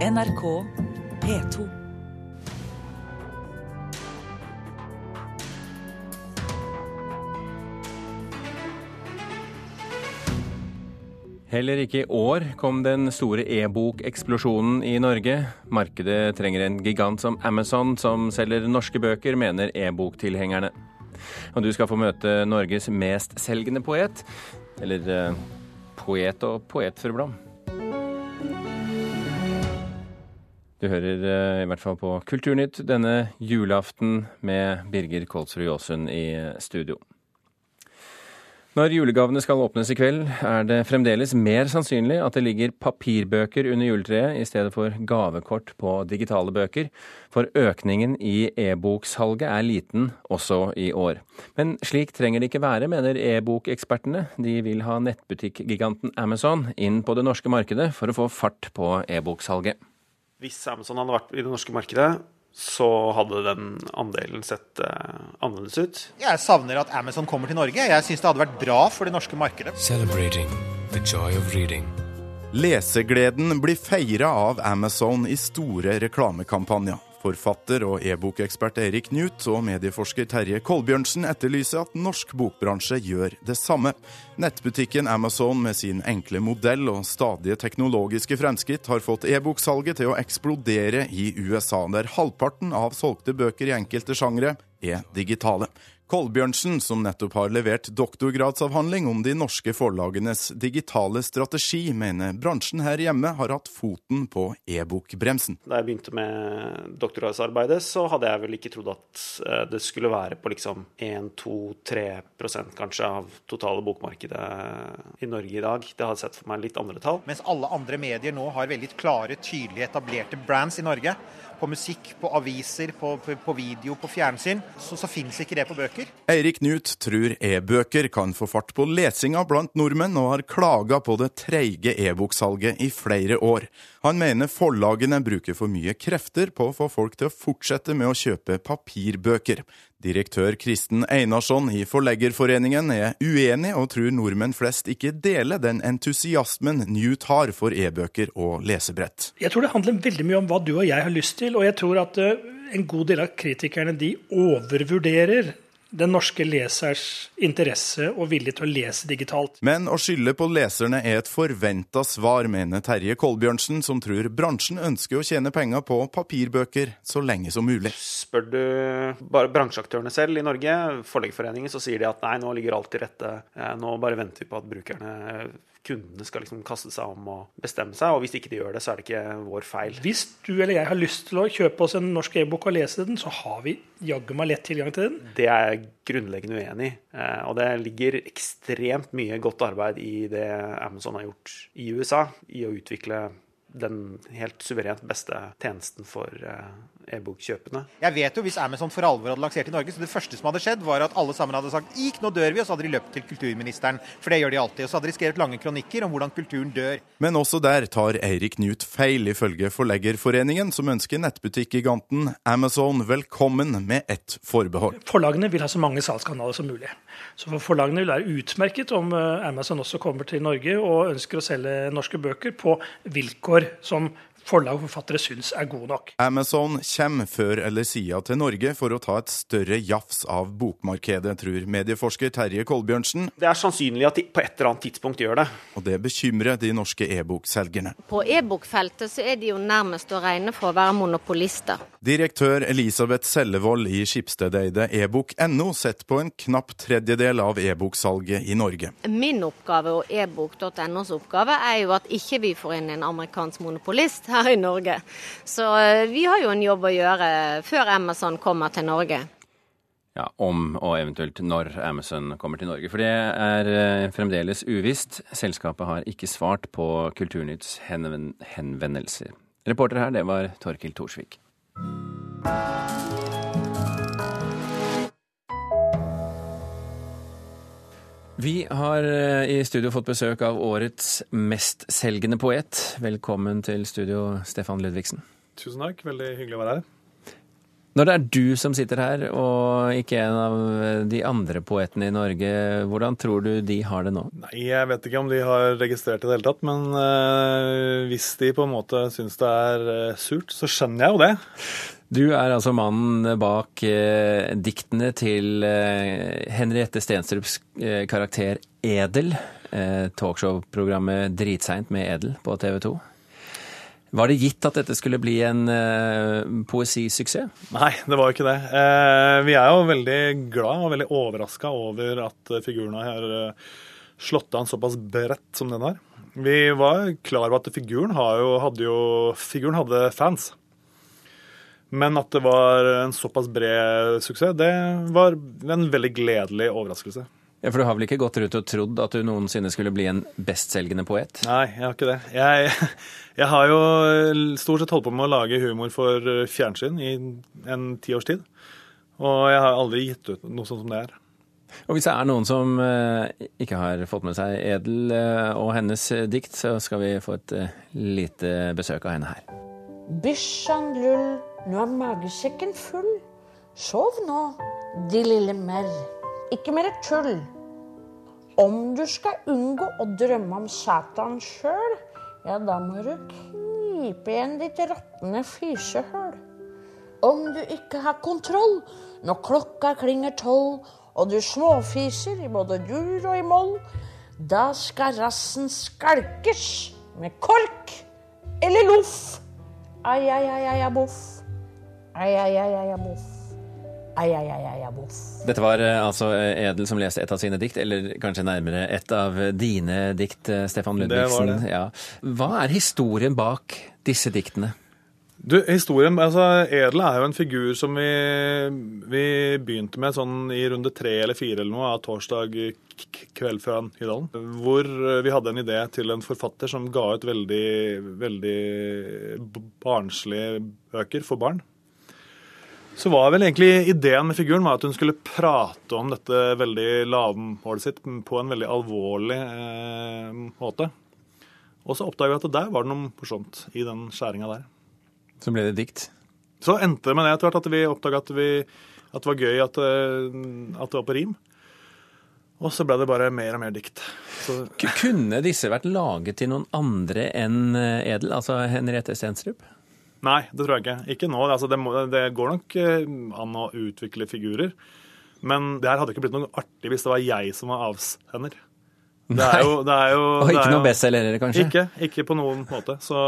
NRK P2. Heller ikke i år kom den store e-bokeksplosjonen i Norge. Markedet trenger en gigant som Amazon, som selger norske bøker, mener e-boktilhengerne. Og du skal få møte Norges mestselgende poet. Eller eh, poet og poetforblom. Du hører eh, i hvert fall på Kulturnytt denne julaften med Birger Kolsrud Jåsund i studio. Når julegavene skal åpnes i kveld, er det fremdeles mer sannsynlig at det ligger papirbøker under juletreet i stedet for gavekort på digitale bøker, for økningen i e-boksalget er liten også i år. Men slik trenger det ikke være, mener e-bokekspertene. De vil ha nettbutikkgiganten Amazon inn på det norske markedet for å få fart på e-boksalget. Hvis Amazon hadde vært i det norske markedet, så hadde den andelen sett uh, annerledes ut. Jeg savner at Amazon kommer til Norge. Jeg syns det hadde vært bra for det norske markedet. Lesegleden blir feira av Amazon i store reklamekampanjer. Forfatter og e-bokekspert Erik Knut og medieforsker Terje Kolbjørnsen etterlyser at norsk bokbransje gjør det samme. Nettbutikken Amazon med sin enkle modell og stadige teknologiske fremskritt har fått e-boksalget til å eksplodere i USA, der halvparten av solgte bøker i enkelte sjangre er digitale. Kolbjørnsen, som nettopp har levert doktorgradsavhandling om de norske forlagenes digitale strategi, mener bransjen her hjemme har hatt foten på e-bokbremsen. Da jeg begynte med doktorgradsarbeidet, så hadde jeg vel ikke trodd at eh, det skulle være på liksom 1-2-3% kanskje av totale bokmarkedet i Norge i dag. Det hadde sett for meg litt andre tall. Mens alle andre medier nå har veldig klare, tydelige, etablerte brands i Norge, på musikk, på aviser, på, på, på video, på fjernsyn, så, så fins ikke det på bøker. Eirik Knut tror e-bøker kan få fart på lesinga blant nordmenn, og har klaga på det treige e-boksalget i flere år. Han mener forlagene bruker for mye krefter på å få folk til å fortsette med å kjøpe papirbøker. Direktør Kristen Einarsson i Forleggerforeningen er uenig, og tror nordmenn flest ikke deler den entusiasmen Newt har for e-bøker og lesebrett. Jeg tror det handler veldig mye om hva du og jeg har lyst til, og jeg tror at eh, en god del av kritikerne de overvurderer den norske lesers interesse og vilje til å lese digitalt. Men å skylde på leserne er et forventa svar, mener Terje Kolbjørnsen, som tror bransjen ønsker å tjene penger på papirbøker så lenge som mulig. Spør du bare bransjeaktørene selv i Norge, Forleggerforeningen, så sier de at nei, nå ligger alt til rette. Eh, nå bare venter vi på at brukerne kundene skal liksom kaste seg om og bestemme seg, og hvis ikke de gjør det, så er det ikke vår feil. Hvis du eller jeg har lyst til å kjøpe oss en norsk e-bok og lese den, så har vi jaggu meg lett tilgang til den. Det er jeg grunnleggende uenig i. Eh, og det ligger ekstremt mye godt arbeid i det Amazon har gjort i USA, i å utvikle den helt suverent beste tjenesten for eh, e-bokkjøpene. Jeg vet jo hvis Amazon for alvor hadde lansert i Norge, så det første som hadde skjedd, var at alle sammen hadde sagt «Ik, nå dør vi, og så hadde de løpt til kulturministeren. For det gjør de alltid. Og så hadde de skrevet lange kronikker om hvordan kulturen dør. Men også der tar Eirik Knut feil, ifølge Forleggerforeningen, som ønsker nettbutikkgiganten Amazon velkommen med ett forbehold. Forlagene vil ha så mange salgskanaler som mulig. Så for forlagene vil være utmerket om eh, Amazon også kommer til Norge og ønsker å selge norske bøker på vilkår som forlag og forfattere syns er gode nok. Amazon kommer før eller sida til Norge for å ta et større jafs av bokmarkedet, tror medieforsker Terje Kolbjørnsen. Det er sannsynlig at de på et eller annet tidspunkt gjør det. Og det bekymrer de norske e-bokselgerne. På e-bokfeltet så er de jo nærmest å regne for å være monopolister. Direktør Elisabeth Sellevold i skipsstedeide ebok.no setter på en knapp tredjedel av e-boksalget i Norge. Min oppgave og ebok.nos oppgave er jo at ikke vi får inn en amerikansk monopolist her i Norge. Så eh, vi har jo en jobb å gjøre før Amazon kommer til Norge. Ja, Om og eventuelt når Amazon kommer til Norge. For det er eh, fremdeles uvisst. Selskapet har ikke svart på Kulturnytts henvendelser. Reporter her, det var Torkil Thorsvik. Vi har eh, i studio fått besøk av årets mestselgende poet. Velkommen til studio, Stefan Ludvigsen. Tusen takk, veldig hyggelig å være her. Når det er du som sitter her, og ikke en av de andre poetene i Norge, hvordan tror du de har det nå? Nei, Jeg vet ikke om de har registrert det i det hele tatt, men øh, hvis de på en måte syns det er øh, surt, så skjønner jeg jo det. Du er altså mannen bak eh, diktene til eh, Henriette Stenstrups eh, karakter Edel. Eh, talkshow-programmet Dritseint med Edel på TV 2. Var det gitt at dette skulle bli en eh, poesisuksess? Nei, det var jo ikke det. Eh, vi er jo veldig glad og veldig overraska over at figurene figuren har slått an såpass bredt som den har. Vi var klar over at figuren, jo, hadde jo Figuren hadde fans. Men at det var en såpass bred suksess, det var en veldig gledelig overraskelse. Ja, For du har vel ikke gått rundt og trodd at du noensinne skulle bli en bestselgende poet? Nei, jeg har ikke det. Jeg, jeg har jo stort sett holdt på med å lage humor for fjernsyn i en tiårs tid. Og jeg har aldri gitt ut noe sånt som det er. Og hvis det er noen som eh, ikke har fått med seg Edel eh, og hennes eh, dikt, så skal vi få et lite besøk av henne her. Bysjan lull, nå er magesekken full. Sov nå, de lille merr. Ikke mer tull. Om du skal unngå å drømme om Satan sjøl, ja, da må du knipe igjen ditt råtne fisehull. Om du ikke har kontroll når klokka klinger tolv, og du småfiser i både dur og i moll, da skal rassen skalkes med kork eller loff. Ai, ai, ai, ai, boff. Ai, ai, ai, ai, boff. Ai, ai, ai, ai, boff. Dette var eh, altså eh, Edel som leste et av sine dikt, eller kanskje nærmere et av dine dikt, eh, Stefan Det var Ludvigsen. det. Ja. Hva er historien bak disse diktene? Du, historien, altså Edel er jo en figur som vi, vi begynte med sånn i runde tre eller fire eller noe av torsdag kveld før Nydalen. Hvor vi hadde en idé til en forfatter som ga ut veldig, veldig barnslige bøker for barn. Så var vel egentlig ideen med figuren var at hun skulle prate om dette veldig lavmålet sitt på en veldig alvorlig eh, måte. Og så oppdaga vi at der var det noe morsomt i den skjæringa der. Så ble det dikt. Så endte det med det etter hvert at vi oppdaga at, at det var gøy at, eh, at det var på rim. Og så ble det bare mer og mer dikt. Så, Kunne disse vært laget til noen andre enn eh, Edel, altså Henriette Stenstrup? Nei, det tror jeg ikke. Ikke nå. Altså, det, må, det går nok eh, an å utvikle figurer. Men det her hadde ikke blitt noe artig hvis det var jeg som var avsender. Det er jo, det er jo, Og ikke noe bestselgere, kanskje? Ikke, ikke på noen måte. Så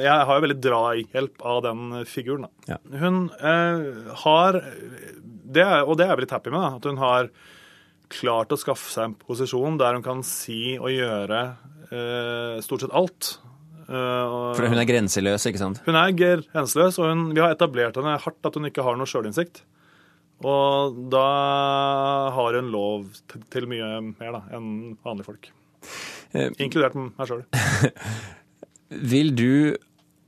jeg har jo veldig drahjelp av den figuren. Da. Ja. Hun eh, har det Og det er jeg litt happy med, da, at hun har klart å skaffe seg en posisjon der hun kan si og gjøre eh, stort sett alt. Eh, For hun er grenseløs, ikke sant? hun er grenseløs, og hun, vi har etablert henne hardt at hun ikke har noe sjølinnsikt. Og da har hun lov til, mye mer da, enn vanlige folk. Eh, Inkludert meg sjøl. Vil du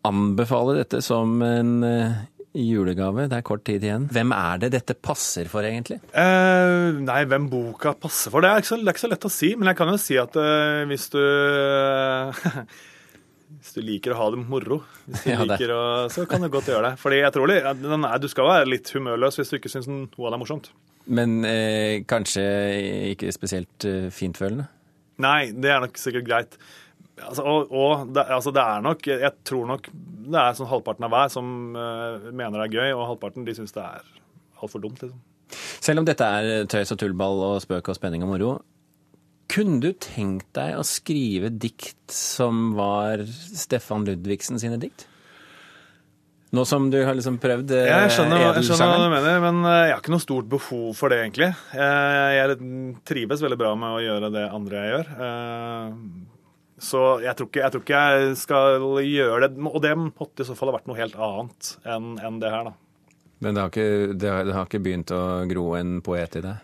anbefale dette som en eh, julegave? Det er kort tid igjen. Hvem er det dette passer for, egentlig? Eh, nei, hvem boka passer for, det er, så, det er ikke så lett å si. Men jeg kan jo si at eh, hvis du Hvis du liker å ha det moro, hvis du Ja, det. liker å, så kan du godt gjøre det. Fordi jeg tror er, Du skal være litt humørløs hvis du ikke syns noe av det er morsomt. Men eh, kanskje ikke spesielt eh, fintfølende? Nei, det er nok sikkert greit. Altså, og og det, altså, det er nok Jeg tror nok det er sånn halvparten av hver som eh, mener det er gøy, og halvparten de syns det er altfor dumt. liksom. Selv om dette er tøys og tullball og spøk og spenning og moro, kunne du tenkt deg å skrive dikt som var Stefan Ludvigsen sine dikt? Nå som du har liksom prøvd eh, Jeg skjønner, hva- jeg skjønner hva du mener, men eh, jeg har ikke noe stort behov for det, egentlig. Jeg, jeg trives veldig bra med å gjøre det andre jeg gjør. Eh, Så jeg tror ikke jeg, tror ikke jeg skal gjøre det. Og det måtte i så fall ha vært noe helt annet enn enn det her, da. Men det har, ikke, det, har, det har ikke begynt å gro en poet i deg?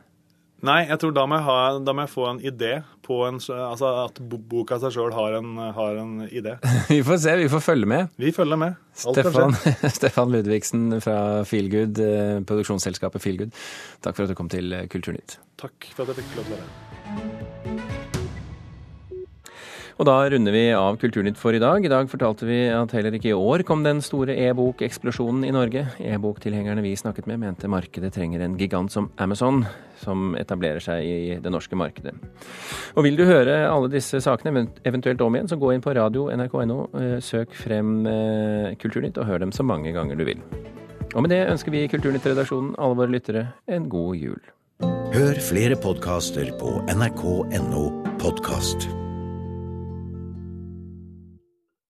Nei, jeg tror da må jeg, ha, da må jeg få en idé på en Altså at boka seg sjøl har, en- har en idé. Vi får se, vi får følge med. Vi følger med. Alt. Stefan, Stefan Ludvigsen fra Feelgood, eh, produksjonsselskapet Feelgood. Takk for at du kom til Kulturnytt. Takk for at jeg fikk lov til å være her. Og da runder vi av Kulturnytt for i dag. I dag fortalte vi at heller ikke i år kom den store e-bokeksplosjonen i Norge. E-boktilhengerne vi snakket med, mente markedet trenger en gigant som Amazon, som etablerer seg i det norske markedet. Og vil du høre alle disse sakene, eventuelt om igjen, så gå inn på radio nrk.no, eh, søk frem eh, Kulturnytt og hør dem så mange ganger du vil. Og med det ønsker vi Kulturnytt-redaksjonen, alle våre lyttere, en god jul. Hør flere podkaster på nrk.no podkast.